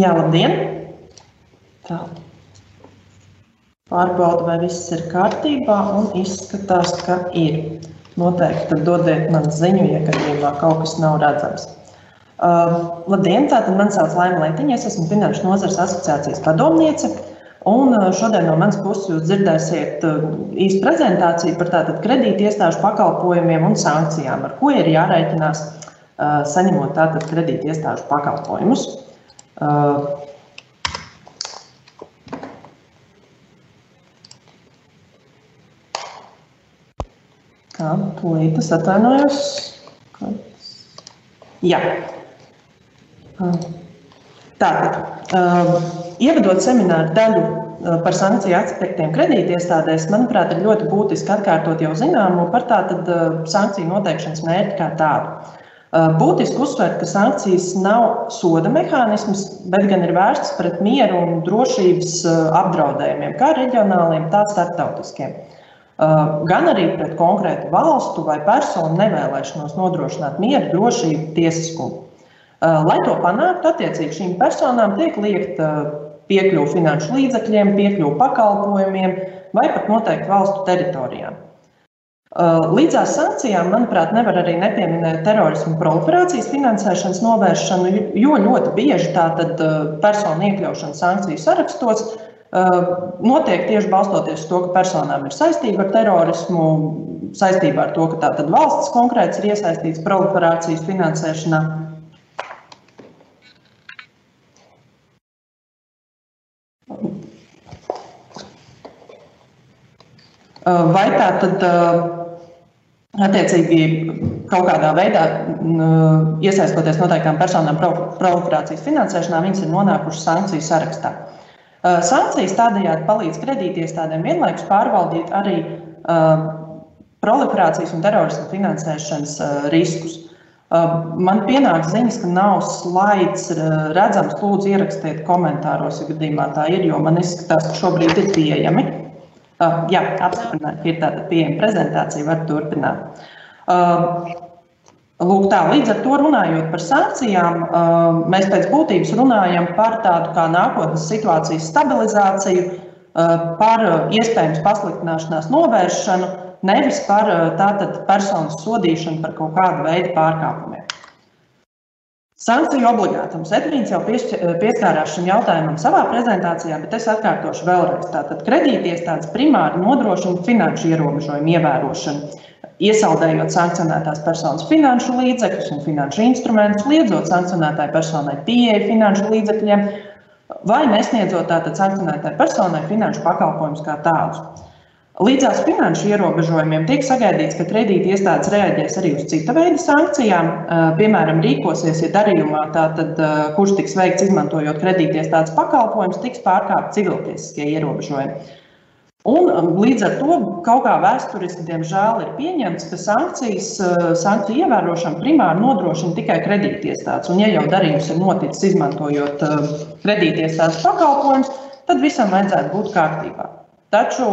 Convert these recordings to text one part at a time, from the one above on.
Jā, labdien! Tā. Pārbaudu, vai viss ir kārtībā, un izskatās, ka ir. Noteikti tad dodiet man ziņu, ja gadījumā kaut kas nav redzams. Uh, labdien! Tātad man sauc Laima Lentiņa, es esmu Finanšu nozares asociācijas padomniece. Un šodien no manas puses jūs dzirdēsiet īstu prezentāciju par tātad kredīti iestāžu pakalpojumiem un sankcijām, ar ko ir jārēķinās saņemot tātad kredīti iestāžu pakalpojumus. Kā tūlīt es atvainojos. Jā. Tātad, ievadot semināru daļu par sankciju aspektiem kredītiestādēs, manuprāt, ir ļoti būtiski atkārtot jau zināmo par tātad sankciju noteikšanas mērķi kā tādu. Būtiski uzsvērt, ka sankcijas nav soda mehānisms, bet gan ir vērstas pret mieru un drošības apdraudējumiem, kā reģionāliem, tā starptautiskiem. Gan arī pret konkrētu valstu vai personu nevēlēšanos nodrošināt mieru, drošību, tiesiskumu. Lai to panāktu, attiecīgi šīm personām tiek liekta piekļuve finanšu līdzekļiem, piekļuve pakalpojumiem vai pat noteikti valstu teritorijām. Līdzās sankcijām, manuprāt, nevar arī nepieminēt terorismu proliferācijas finansēšanas novēršanu, jo ļoti bieži tātad personu iekļaušana sankciju sarakstos notiek tieši balstoties uz to, ka personām ir saistība ar terorismu, saistībā ar to, ka tātad valsts konkrēts ir iesaistīts proliferācijas finansēšanā. Vai tā tad attiecīgi kaut kādā veidā iesaistoties noteiktām personām proliferācijas finansēšanā, viņas ir nonākušas sankciju sarakstā. Sankcijas tādējādi palīdz kredītiestādēm vienlaikus pārvaldīt arī proliferācijas un terorismu finansēšanas riskus. Man pienāk ziņas, ka nav slaids redzams. Lūdzu, ierakstiet komentāros, ja gadījumā tā ir, jo man izskatās, ka šobrīd ir pieejami. Uh, jā, apstiprināt, ir tāda pieejama prezentācija, var turpināt. Uh, lūk, tā, līdz ar to runājot par sankcijām, uh, mēs pēc būtības runājam par tādu kā nākotnes situācijas stabilizāciju, par iespējams pasliktināšanās novēršanu, nevis par tātad personas sodīšanu par kaut kādu veidu pārkāpumiem. Sankciju obligātums. Edvīns jau pieskārās šim jautājumam savā prezentācijā, bet es atkārtošu vēlreiz. Tātad kredītiestādes primāri nodrošina finanšu ierobežojumu ievērošanu, iesaldējot sankcionētās personas finanšu līdzekļus un finanšu instrumentus, liedzot sankcionētāju personai pieeju finanšu līdzekļiem vai nesniedzot tātad sankcionētāju personai finanšu pakalpojumus kā tādus. Līdzās finanšu ierobežojumiem tiek sagaidīts, ka kredīti iestādes reaģēs arī uz cita veida sankcijām. Piemēram, rīkosies, ja darījumā, tātad, kurš tiks veikts izmantojot kredīti iestādes pakalpojumus, tiks pārkāpti civiltiesiskie ierobežojumi. Un līdz ar to kaut kā vēsturiski, diemžēl, ir pieņemts, ka sankcijas, sankciju ievērošana primāri nodrošina tikai kredītiestādes. Un, ja jau darījums ir noticis izmantojot kredītiestādes pakalpojumus, tad visam vajadzētu būt kārtībā. Taču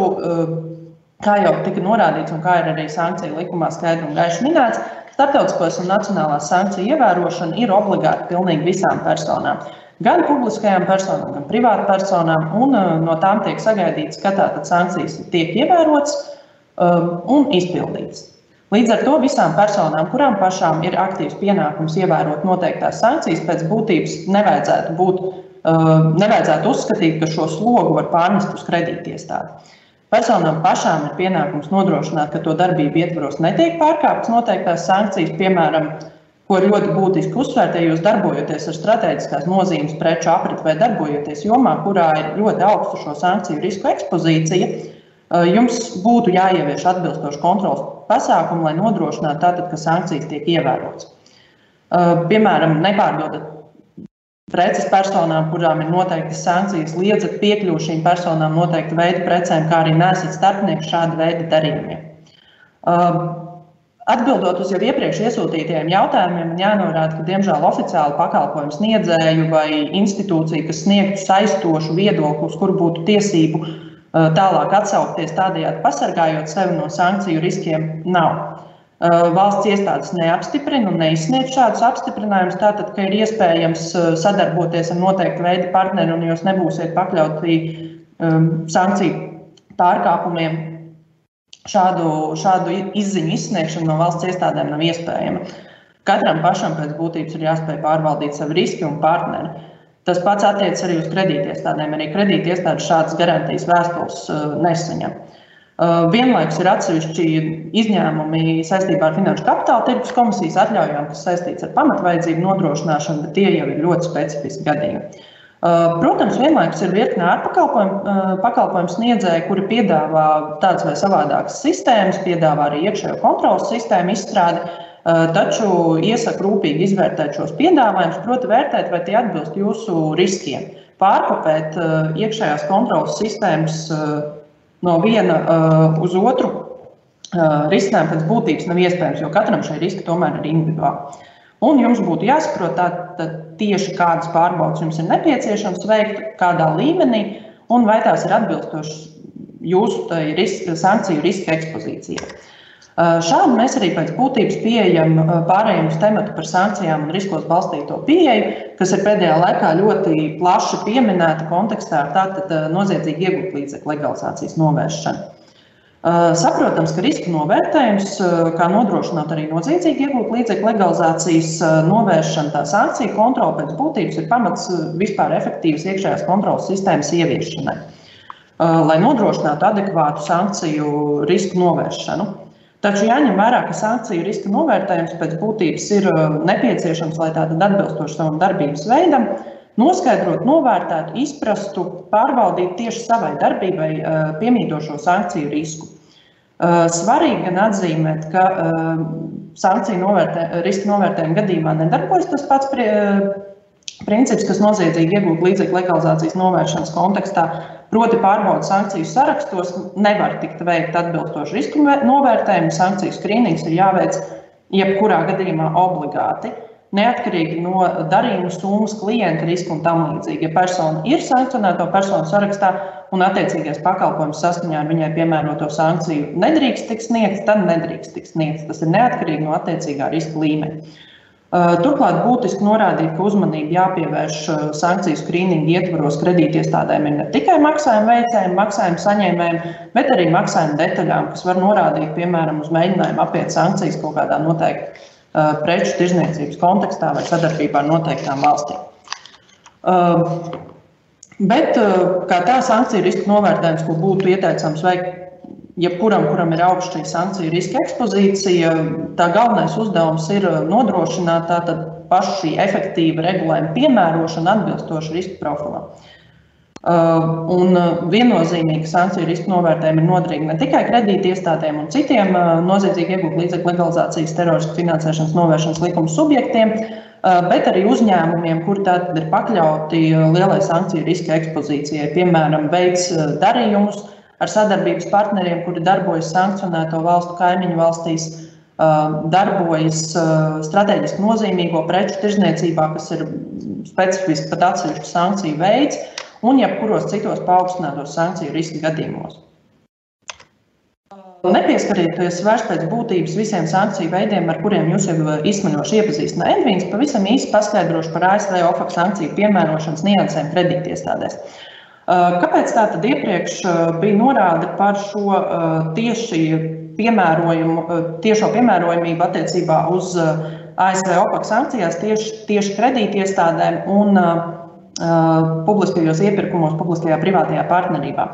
Kā jau tika norādīts, un kā ir arī sankciju likumā skaidri un gaiši minēts, starptautiskos un nacionālās sankciju ievērošana ir obligāta pilnīgi visām personām. Gan publiskajām personām, gan privātpersonām, un no tām tiek sagaidīts, ka tātad sankcijas tiek ievērotas um, un izpildītas. Līdz ar to visām personām, kurām pašām ir aktīvs pienākums ievērot noteiktās sankcijas, pēc būtības nevajadzētu, būt, uh, nevajadzētu uzskatīt, ka šo slogu var pārnest uz kredītiestādi. Personām pašām ir pienākums nodrošināt, ka to darbību ietvaros netiek pārkāptas noteiktās sankcijas, piemēram, ko ir ļoti būtiski uzsvērt, ja jūs darbojaties ar strateģiskās nozīmes preču apriti vai darbojaties jomā, kurā ir ļoti augsta šo sankciju risku ekspozīcija, eh, jums būtu jāievieš atbilstoši kontrols pasākumi, lai nodrošinātu, tātad, ka sankcijas tiek ievērotas. Eh, piemēram, nepārdodat preces personām, kurām ir noteiktas sankcijas, liedzat piekļuvi šīm personām noteikta veida precēm, kā arī nesat starpnieks šāda veida darījumiem. Um, atbildot uz jau iepriekš iesūtītajiem jautājumiem, jānorāda, ka, diemžēl, oficiāli pakalpojumu sniedzēju vai institūciju, kas sniegtu saistošu viedokli, uz kuru būtu tiesību uh, tālāk atsaukties, tādējādi pasargājot sevi no sankciju riskiem, nav. Valsts iestādes neapstiprina un neizsniedz šādus apstiprinājumus, tātad, ka ir iespējams sadarboties ar noteiktu veidu partneri un jūs nebūsiet pakļauti um, sankciju pārkāpumiem, šādu, šādu izziņu izsniegšana no valsts iestādēm nav iespējama. Katram pašam pēc būtības ir jāspēj pārvaldīt savu riski un partneri. Tas pats attiecas arī uz kredītiestādēm. Arī kredītiestādes šādas garantijas vēstules uh, nesaņem. Uh, vienlaikus ir atsevišķi izņēmumi saistībā ar Finanšu kapitāla tirgus komisijas atļaujām, kas saistīts ar pamatvajadzību nodrošināšanu, bet tie jau ir ļoti specifiski gadījumi. Uh, protams, vienlaikus ir virkne ārpakalpojumu pakalpojumu sniedzēji, kuri piedāvā tādas vai savādākas sistēmas, piedāvā arī iekšējo kontrolas sistēmu izstrādi, taču iesaku rūpīgi izvērtēt šos piedāvājumus, proti, vērtēt, vai tie atbilst jūsu riskiem. Pārkopēt iekšējās kontrolas sistēmas no viena uz otru risinājumu pēc būtības nav iespējams, jo katram šie riski tomēr ir individuāli. Un jums būtu jāsaprot, tā, tā, tieši kādas pārbaudas jums ir nepieciešams veikt, kādā līmenī, un vai tās ir atbilstošas jūsu riska, sankciju riska ekspozīcijai. Šādi mēs arī pēc būtības pieejam pārējiem uz tematu par sankcijām un riskos balstīto pieeju, kas ir pēdējā laikā ļoti plaši pieminēta kontekstā ar tātad noziedzīgi iegūt līdzekļu legalizācijas novēršanu. Saprotams, ka riska novērtējums, kā nodrošināt arī noziedzīgi iegūt līdzekļu legalizācijas novēršanu, tā sankcija kontrole pēc būtības ir pamats vispār efektīvas iekšējās kontrolas sistēmas ieviešanai, lai nodrošinātu adekvātu sankciju risku novēršanu. Taču jāņem vērā, ka sankciju riska novērtējums pēc būtības ir uh, nepieciešams, lai tāda atbilstoši savam darbības veidam, noskaidrot, novērtētu, izprastu, pārvaldītu tieši savai darbībai uh, piemītošo sankciju risku. Uh, svarīgi gan atzīmēt, ka sankciju novērtē, riska novērtējuma gadījumā nedarbojas tas pats princips, kas noziedzīgi iegūt līdzekļu legalizācijas novēršanas kontekstā, Proti, pārbaudas sankciju sarakstos nevar tikt veikt atbilstoši risku novērtējumu. Sankciju skrīnings ir jāveic jebkurā gadījumā obligāti, neatkarīgi no darījuma summas, klienta riska un tam līdzīgi. Ja persona ir sankcionēto personu sarakstā un attiecīgais pakalpojums saskaņā ar viņai piemēroto sankciju nedrīkst tikt sniegts, tad nedrīkst tikt sniegts. Tas ir neatkarīgi no attiecīgā riska līmeņa. Uh, turklāt būtiski norādīt, ka uzmanība jāpievērš uh, sankciju skrīningu ietvaros kredītiestādēm ne tikai maksājuma veicējiem, maksājuma saņēmējiem, bet arī maksājuma detaļām, kas var norādīt, piemēram, uz mēģinājumu apiet sankcijas kaut kādā noteikta uh, preču tirzniecības kontekstā vai sadarbībā ar noteiktām valstīm. Bet kā tā sankciju riska novērtējums, ko būtu ieteicams veikt jebkuram, kuram ir augsta sankciju riska ekspozīcija, tā galvenais uzdevums ir nodrošināt tātad pašu šī efektīva regulējuma piemērošanu atbilstoši riska profilam. Uh, un viennozīmīgi sankciju riska novērtējumi ir noderīgi ne tikai kredītiestādēm un citiem uh, noziedzīgi iegūt līdzekļu legalizācijas teroristu finansēšanas novēršanas likuma subjektiem, uh, bet arī uzņēmumiem, kuri tātad ir pakļauti lielai sankciju riska ekspozīcijai, piemēram, veids darījumus, ar sadarbības partneriem, kuri darbojas sankcionēto valstu kaimiņu valstīs, darbojas strateģiski nozīmīgo preču tirzniecībā, kas ir specifiski pat atsevišķu sankciju veids, un jebkuros citos paaugstinātos sankciju riska gadījumos. Nepieskarieties vairs pēc būtības visiem sankciju veidiem, ar kuriem jūs jau izsmeļoši iepazīstināt. Edvīns pavisam īsi paskaidrošu par ASV OFAC sankciju piemērošanas niansēm kredītiestādēs. Kāpēc tā tad iepriekš bija norāde par šo tieši piemērojumu, tiešo piemērojumību attiecībā uz ASV OPAC sankcijās tieši, tieši kredītiestādēm un publiskajos iepirkumos, publiskajā privātajā partnerībā.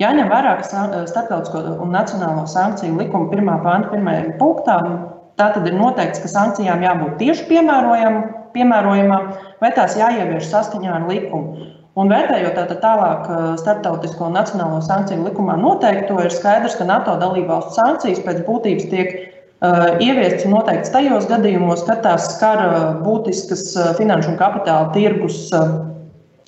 Jāņem vērā, ka starptautisko un nacionālo sankciju likuma pirmā panta pirmajā punktā tā tad ir noteikts, ka sankcijām jābūt tieši piemērojamām vai tās jāievieš saskaņā ar likumu. Un vērtējot tātad tālāk starptautisko un nacionālo sankciju likumā noteikto, ir skaidrs, ka NATO dalībvalstu sankcijas pēc būtības tiek uh, ieviestas noteikts tajos gadījumos, kad tās skar uh, būtiskas uh, finanšu un kapitāla tirgus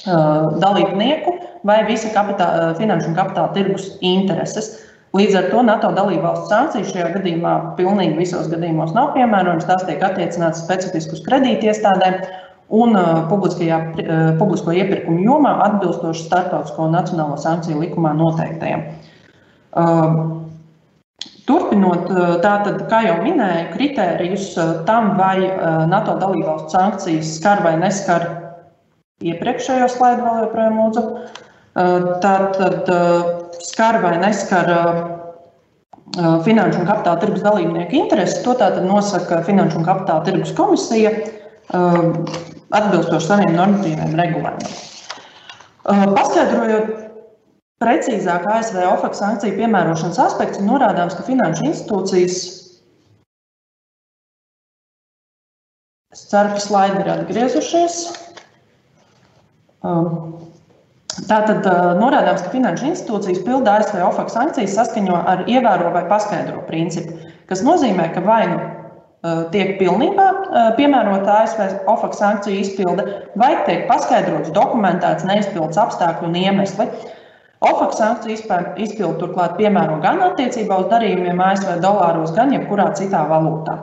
dalībnieku vai visa kapitāla, finanšu un kapitāla tirgus intereses. Līdz ar to NATO dalībvalstu sankcijas šajā gadījumā pilnīgi visos gadījumos nav piemērojamas. Tās tiek attiecinātas specifiski uz kredītiestādēm un uh, publiskajā, uh, publisko iepirkumu jomā atbilstoši starptautisko un nacionālo sankciju likumā noteiktajam. Uh, Turpinot, tātad, kā jau minēju, kritērijus tam, vai NATO dalībvalstu sankcijas skar vai neskar iepriekšējo slaidu, vēl joprojām lūdzu. Tātad skar vai neskar finanšu un kapitāla tirgus dalībnieku intereses. To tātad nosaka Finanšu un kapitāla tirgus komisija atbilstoši saviem normatīviem regulējumiem. Paskaidrojot precīzāk ASV OFAC sankciju piemērošanas aspektus, norādāms, ka finanšu institūcijas Es ceru, ka slaidi ir atgriezušies. Tātad norādāms, ka finanšu institūcijas pilda ASV OFAC sankcijas saskaņo ar ievēro vai paskaidro principu, kas nozīmē, ka vai nu tiek pilnībā piemērota ASV OFAC sankciju izpilde, vai tiek paskaidrots, dokumentēts neizpildes apstākļi un iemesli. OFAC sankciju izpildu turklāt piemēro gan attiecībā uz darījumiem ASV dolāros, gan jebkurā citā valūtā.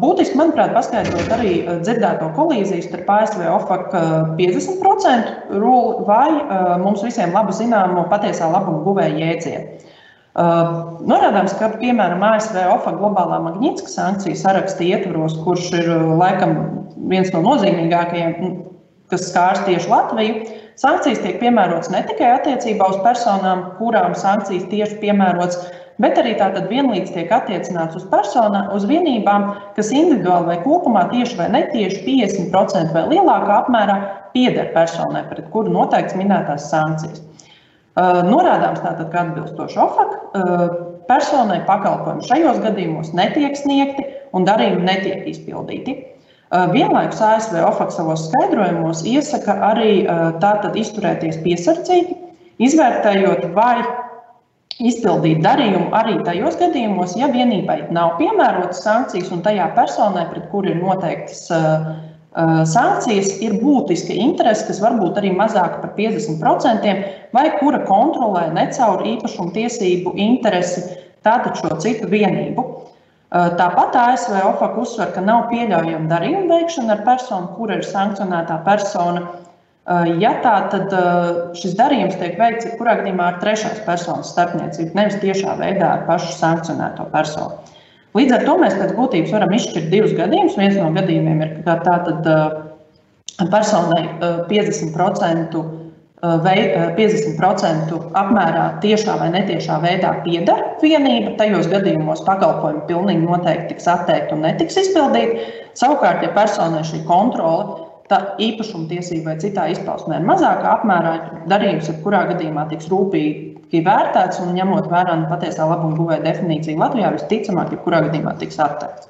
Būtiski, manuprāt, paskaidrot arī dzirdēto kolīziju starp ASV OFAC 50% rūli vai mums visiem labi zināmo patiesā labuma guvēja jēdzienu. Norādāms, ka, piemēram, ASV OFA globālā magnītiskā sankciju saraksta ietvaros, kurš ir laikam viens no nozīmīgākajiem, kas skārs tieši Latviju, sankcijas tiek piemērotas ne tikai attiecībā uz personām, kurām sankcijas tieši piemērotas, bet arī tātad vienlīdz tiek attiecināts uz personām, uz vienībām, kas individuāli vai kopumā tieši vai netieši 50% vai lielākā apmērā pieder personai, pret kuru noteikts minētās sankcijas. Norādāms tātad, ka atbilstoši OFAC personai pakalpojumi šajos gadījumos netiek sniegti un darījumi netiek izpildīti. Vienlaikus ASV OFAC savos skaidrojumos iesaka arī tātad izturēties piesardzīgi, izvērtējot, vai izpildīt darījumu arī tajos gadījumos, ja vienībai nav piemērotas sankcijas un tajā personai, pret kuru ir noteiktas sankcijas, ir būtiska interese, kas var būt arī mazāka par 50%, vai kura kontrolē ne caur īpašumu tiesību interesi tātad šo citu vienību. Tāpat ASV OFAC uzsver, ka nav pieļaujama darījuma veikšana ar personu, kura ir sankcionētā persona Ja tā, tad šis darījums tiek veikts jebkurā gadījumā ar trešās personas starpniecību, nevis tiešā veidā ar pašu sankcionēto personu. Līdz ar to mēs pēc būtības varam izšķirt divus gadījumus. Viens no gadījumiem ir, ka tātad personai 50%, vei, 50 apmērā tiešā vai netiešā veidā pieder vienība. Tajos gadījumos pakalpojumi pilnīgi noteikti tiks atteikti un netiks izpildīti. Savukārt, ja personai šī kontrole tā īpašumtiesība vai citā izpausmē ir mazākā apmērā, darījums jebkurā gadījumā tiks rūpīgi vērtēts un ņemot vērā nu, patiesā labuma guvēja definīciju Latvijā, visticamāk, jebkurā gadījumā tiks atteikts.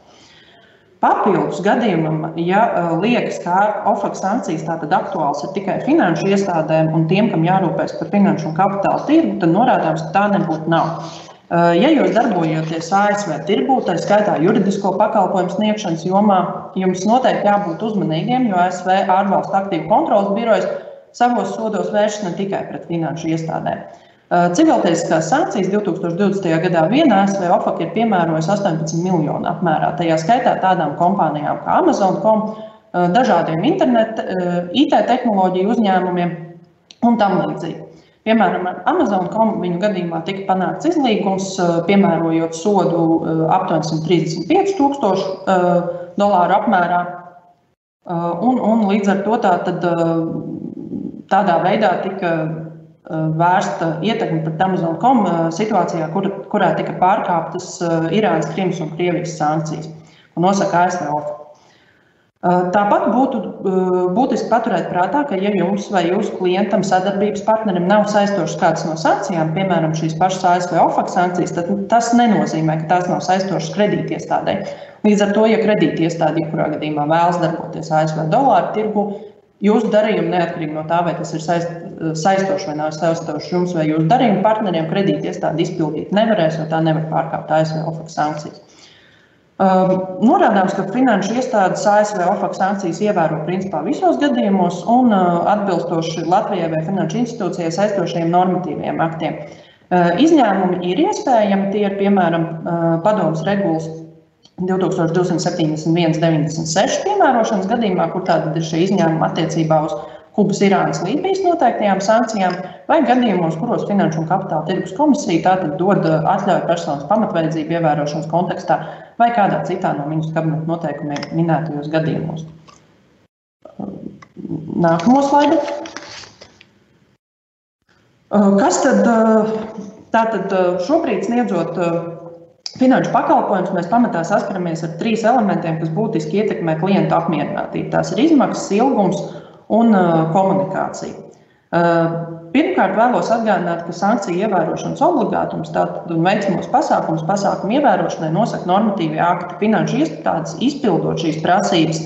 Papildus gadījumam, ja liekas, ka OFAC sankcijas tātad aktuāls ir tikai finanšu iestādēm un tiem, kam jārūpēs par finanšu un kapitāla tirgu, tad norādāms, ka tā nebūtu nav. Ja jūs darbojaties ASV tirgū, tā skaitā juridisko pakalpojumu sniegšanas jomā, jums noteikti jābūt uzmanīgiem, jo ASV ārvalstu aktīvu kontrolas birojas savos sodos vēršas ne tikai pret finanšu iestādēm. Civiltiesiskās sankcijas 2020. gadā viena ASV OFAC ir piemērojusi 18 miljonu apmērā, tajā skaitā tādām kompānijām kā Amazon.com, dažādiem internet, IT tehnoloģiju uzņēmumiem un tam līdzīgi. Piemēram, Amazon.com viņu gadījumā tika panākts izlīgums, eh, piemērojot sodu eh, aptuveni 135,000 eh, dolāru apmērā. Un, un līdz ar to tā, tad, tādā veidā tika vērsta ietekme pret Amazon.com situācijā, kur, kurā tika pārkāptas Irānas, Krimas un Krievijas sankcijas, ko nosaka ASV OFA. Tāpat būtu būtiski paturēt prātā, ka, ja jums vai jūsu klientam, sadarbības partnerim nav saistošas kādas no sankcijām, piemēram, šīs pašas ASV OFAC sankcijas, tad tas nenozīmē, ka tās nav saistošas kredītiestādē. Līdz ar to, ja kredītiestāde jebkurā gadījumā vēlas darboties ASV dolāru tirgu, jūsu darījumi neatkarīgi no tā, vai tas ir saist, saistošs vai nav saistošs jums vai jūsu darījuma partneriem, kredītiestāde izpildīt nevarēs, jo tā nevar pārkāpt ASV OFAC sankcijas. Um, norādāms, ka finanšu iestādes ASV OFAC sankcijas ievēro principā visos gadījumos un uh, atbilstoši Latvijai vai finanšu institūcijai saistošajiem normatīviem aktiem. Uh, izņēmumi ir iespējami, tie ir piemēram uh, padomus regulas 2271, 96 piemērošanas gadījumā, kur tāda ir šie izņēmumi attiecībā uz Kubas, Irānas, Lībijas noteiktajām sankcijām, vai gadījumos, kuros Finanšu un Kapitāla tirgus komisija tātad dod atļauju personas pamatvajadzību ievērošanas kontekstā vai kādā citā no ministru kabineta noteikumiem minētajos gadījumos. Nākamo slaidu. Kas tad tātad šobrīd sniedzot finanšu pakalpojumus, mēs pamatā saskaramies ar trīs elementiem, kas būtiski ietekmē klientu apmierinātību. Tās ir izmaksas, ilgums un komunikācija. Pirmkārt, vēlos atgādināt, ka sankciju ievērošanas obligātums un veicamos pasākums pasākumu ievērošanai nosaka normatīvie akti. Finanšu iestādes izpildot šīs prasības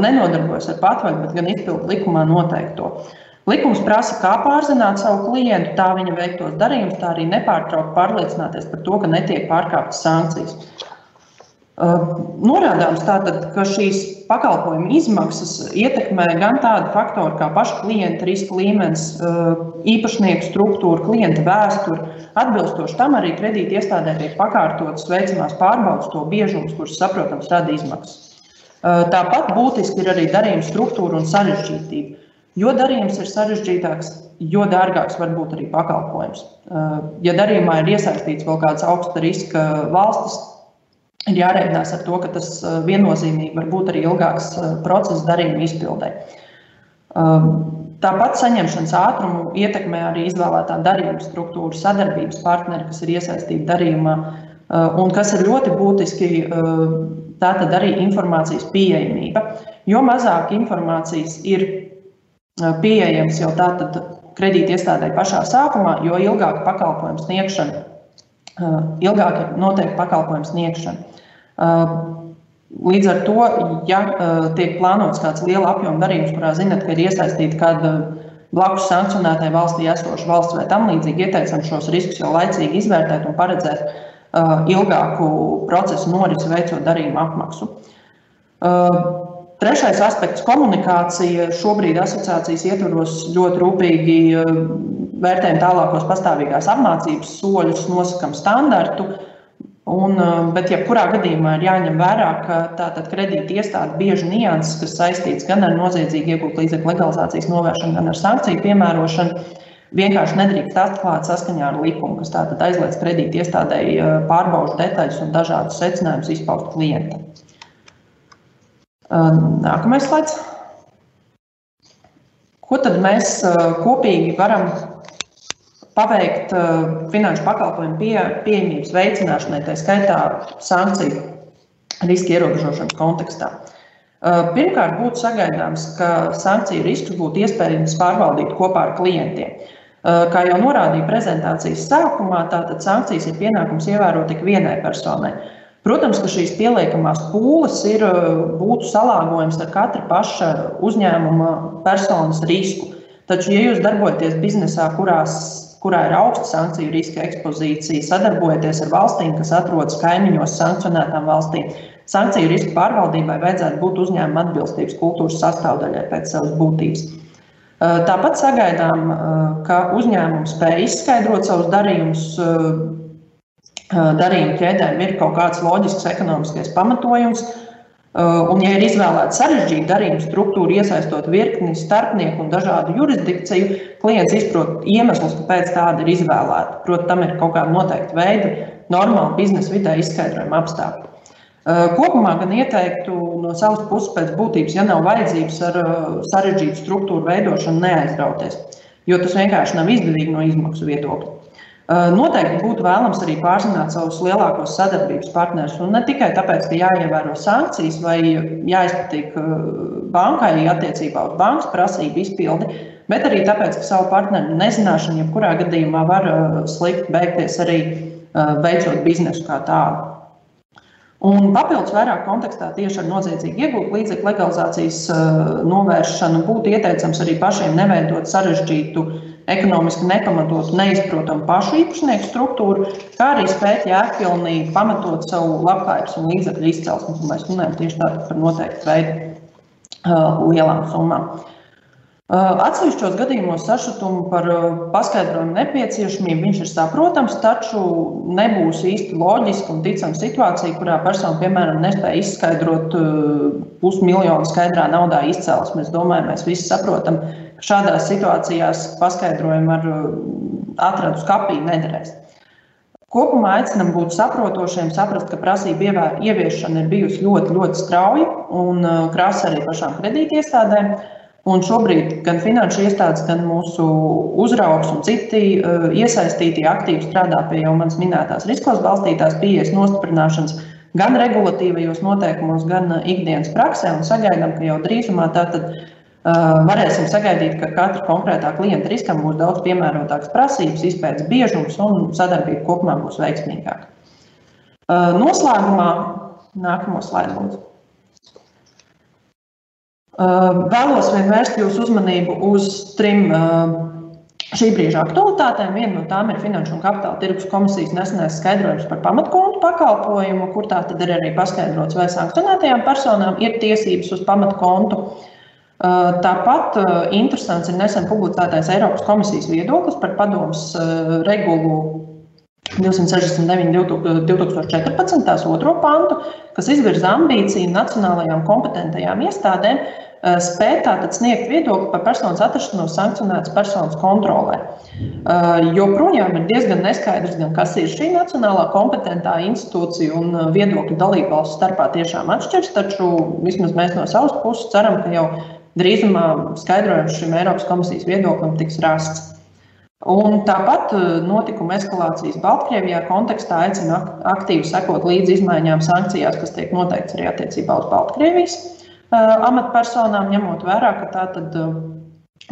nenodarbojas ar patvaļu, bet gan izpildu likumā noteikto. Likums prasa, kā pārzināt savu klientu, tā viņa veiktos darījumus, tā arī nepārtraukti pārliecināties par to, ka netiek pārkāptas sankcijas. Norādāms tātad, ka šīs pakalpojumu izmaksas ietekmē gan tādu faktoru kā paša klienta riska līmenis, īpašnieku struktūra, klienta vēsture. Atbilstoši tam arī kredīti iestādē tiek pakārtotas veicamās pārbaudas, to biežums, kurš, saprotams, rada izmaksas. Tāpat būtiski ir arī darījuma struktūra un sarežģītība. Jo darījums ir sarežģītāks, jo dārgāks var būt arī pakalpojums. Ja darījumā ir iesaistīts vēl kāds augsta riska valstis, ir jārēķinās ar to, ka tas viennozīmīgi var būt arī ilgāks process darījuma izpildē. Tāpat saņemšanas ātrumu ietekmē arī izvēlētā darījuma struktūra, sadarbības partneri, kas ir iesaistīti darījumā, un kas ir ļoti būtiski, tā tad arī informācijas pieejamība. Jo mazāk informācijas ir pieejams jau tātad kredīti iestādē pašā sākumā, jo ilgāk pakalpojumu sniegšana, ilgāk notiek pakalpojumu sniegšana. Līdz ar to, ja tiek plānots kāds liela apjoma darījums, kurā zinat, ka ir iesaistīta kāda blakus sankcionētai valstī esoša valsts vai tam līdzīgi, ieteicam šos riskus jau laicīgi izvērtēt un paredzēt ilgāku procesu norisi veicot darījumu apmaksu. Trešais aspekts - komunikācija. Šobrīd asociācijas ietvaros ļoti rūpīgi vērtējam tālākos pastāvīgās apmācības soļus, nosakam standartu, Un, um, bet, jebkurā gadījumā ir jāņem vērā, ka tātad kredīta iestāde bieži nianses, kas saistīts gan ar noziedzīgu iegūt līdzekļu legalizācijas novēršanu, gan ar sankciju piemērošanu, vienkārši nedrīkst atklāt saskaņā ar likumu, kas tātad aizliedz kredīta iestādēji uh, pārbaužu detaļas un dažādus secinājumus izpaust klientam. Um, nākamais slaids. Ko tad mēs uh, kopīgi varam paveikt uh, finanšu pakalpojumu pie, pieejamības veicināšanai, tā skaitā sankciju riska ierobežošanas kontekstā. Uh, pirmkārt, būtu sagaidāms, ka sankciju riskus būtu iespējams pārvaldīt kopā ar klientiem. Uh, kā jau norādīja prezentācijas sākumā, tātad sankcijas ir pienākums ievērot tik vienai personai. Protams, ka šīs pieliekamās pūles ir, būtu salāgojums ar katra paša uzņēmuma personas risku. Taču, ja jūs darbojaties biznesā, kurās kurā ir augsta sankciju riska ekspozīcija, sadarbojoties ar valstīm, kas atrodas kaimiņos sankcionētām valstīm. Sankciju riska pārvaldībai vajadzētu būt uzņēmuma atbilstības kultūras sastāvdaļai pēc savas būtības. Tāpat sagaidām, ka uzņēmums spēj izskaidrot savus darījumus, darījumu ķēdēm ir kaut kāds loģisks ekonomiskais pamatojums, un, ja ir izvēlēta sarežģīta darījuma struktūra, iesaistot virkni starpnieku un dažādu jurisdikciju, klients izprot iemeslus, kāpēc tāda ir izvēlēta. Protams, tam ir kaut kāda noteikta veida, normāla biznesa vidē izskaidrojuma apstākļi. Uh, kopumā gan ieteiktu no savas puses pēc būtības, ja nav vajadzības ar uh, sarežģītu struktūru veidošanu, neaizrauties, jo tas vienkārši nav izdevīgi no izmaksu viedokļa. Eh, noteikti būtu vēlams arī pārzināt savus lielākos sadarbības partnerus. Un ne tikai tāpēc, ka jāievēro sankcijas vai jāizpatīk eh, bankai attiecībā uz bankas prasību izpildi, bet arī tāpēc, ka savu partneru nezināšana jebkurā gadījumā var eh, slikti beigties arī veicot biznesu kā tādu. Un papildus vairāk kontekstā tieši ar noziedzīgu iegūtu līdzekļu legalizācijas novēršanu būtu ieteicams arī pašiem neveidot sarežģītu uh, ekonomiski nepamatotu, neizprotamu pašu īpašnieku struktūru, kā arī spēt jēgpilnīgi pamatot savu labklājības un līdzekļu izcelsmi. Mēs runājam tieši tādu par noteiktu veidu uh, lielām summām. Uh, atsevišķos gadījumos sašutumu par uh, paskaidrojumu nepieciešamību viņš ir saprotams, taču nebūs īsti loģiski un ticama situācija, kurā persona, piemēram, nespēja izskaidrot pusmiljonu skaidrā naudā izcelsmi. Es domāju, mēs visi saprotam, šādās situācijās paskaidrojumi ar atradu skapī nederēs. Kopumā aicinām būt saprotošiem, saprast, ka prasība ieviešana ir bijusi ļoti, ļoti strauja un krasa arī pašām kredītiestādēm. Un šobrīd gan finanšu iestādes, gan mūsu uzraugs un citi iesaistītie aktīvi strādā pie jau manas minētās riskos balstītās pieejas nostiprināšanas gan regulatīvajos noteikumos, gan ikdienas praksē. Sagaidām, ka jau drīzumā tātad varēsim sagaidīt, ka katra konkrētā klienta riskam būs daudz piemērotākas prasības, izpētes biežums un sadarbība kopumā būs veiksmīgāka. Noslēgumā nākamo slaidu lūdzu. Vēlos vien vērst jūsu uzmanību uz trim šī brīža aktualitātēm. Viena no tām ir Finanšu un Kapitāla tirgus komisijas nesenais skaidrojums par pamatkontu pakalpojumu, kur tā tad ir arī paskaidrots, vai sankcionētajām personām ir tiesības uz pamatkontu. Uh, Tāpat interesants ir nesen publicētais Eiropas komisijas viedoklis par padomus regulu 269, 2014. otro pantu, kas izvirza ambīciju nacionālajām kompetentajām iestādēm spēt tātad sniegt viedokli par personas atrašanos sankcionētas personas kontrolē. Joprojām ir diezgan neskaidrs, gan kas ir šī nacionālā kompetentā institūcija un viedokļu dalībvalstu starpā tiešām atšķirs, taču vismaz mēs no savas puses ceram, ka jau drīzumā skaidrojums šim Eiropas komisijas viedoklim tiks rasts. Un tāpat uh, notikuma eskalācijas Baltkrievijā kontekstā aicina aktīvi sekot līdzi izmaiņām sankcijās, kas tiek noteikts arī attiecībā uz Baltkrievijas uh, amatpersonām, ņemot vērā, ka tā tad uh,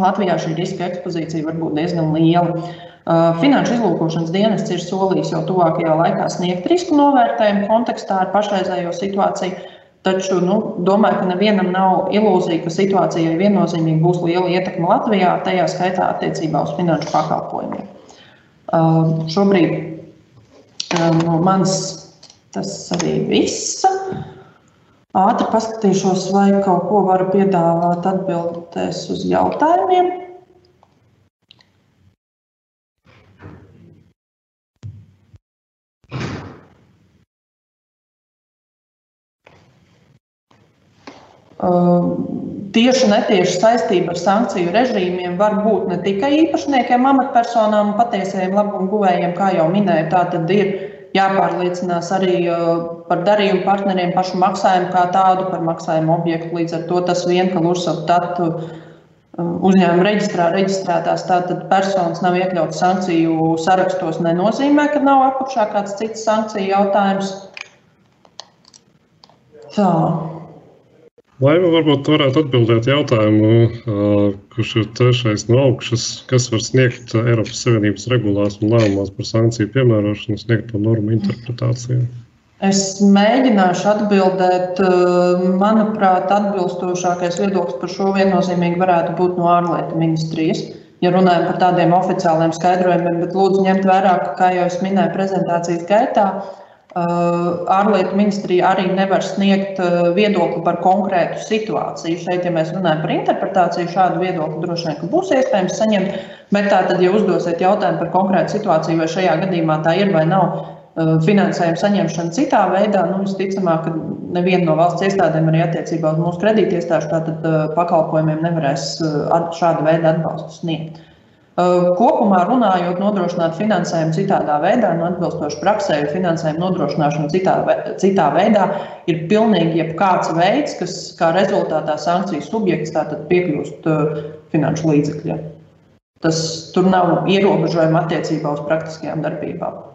Latvijā šī riska ekspozīcija var būt diezgan liela. Finanšu izlūkošanas dienests ir solījis jau tuvākajā laikā sniegt risku novērtējumu kontekstā ar pašreizējo situāciju, Taču nu, domāju, ka nevienam nav ilūzija, ka situācijai viennozīmīgi būs liela ietekme Latvijā, tajā skaitā attiecībā uz finanšu pakalpojumiem. Uh, šobrīd uh, no manis tas arī viss. Ātri paskatīšos, vai kaut ko varu piedāvāt atbildēs uz jautājumiem. Tieši netieši saistība ar sankciju režīmiem var būt ne tikai īpašniekiem, amatpersonām patiesajiem labumu guvējiem, kā jau minēju. Tā tad ir jāpārliecinās arī par darījumu partneriem pašu maksājumu kā tādu, par maksājumu objektu. Līdz ar to tas vien, ka Lursovtatu uzņēmuma reģistrā reģistrētās tātad personas nav iekļautas sankciju sarakstos, nenozīmē, ka nav apakšā kāds cits sankciju jautājums. Tā. Lai varbūt varētu atbildēt jautājumu, kurš ir trešais no augšas, kas var sniegt Eiropas Savienības regulās un lēmumos par sankciju piemērošanu, sniegt to normu interpretāciju. Es mēģināšu atbildēt. Manuprāt, atbilstošākais viedoklis par šo viennozīmīgi varētu būt no ārlietu ministrijas. Ja runājam par tādiem oficiāliem skaidrojumiem, bet lūdzu ņemt vērā, ka, kā jau es minēju prezentācijas gaitā, ārlietu ministrija arī nevar sniegt viedokli par konkrētu situāciju. Šeit, ja mēs runājam par interpretāciju, šādu viedokli droši vien būs iespējams saņemt. Bet tātad, ja uzdosiet jautājumu par konkrētu situāciju, vai šajā gadījumā tā ir vai nav finansējuma saņemšana citā veidā, nu, visticamāk, ka neviena no valsts iestādēm arī attiecībā uz mūsu kredītiestāžu pakalpojumiem nevarēs šāda veida atbalstu sniegt. Kopumā runājot, nodrošināt finansējumu citādā veidā, no atbilstoši praksē, jo finansējuma nodrošināšana citā, citā veidā ir pilnīgi jebkāds veids, kas kā rezultātā sankcijas subjekts piekļūst finanšu līdzekļiem. Tas tur nav ierobežojumi attiecībā uz praktiskajām darbībām.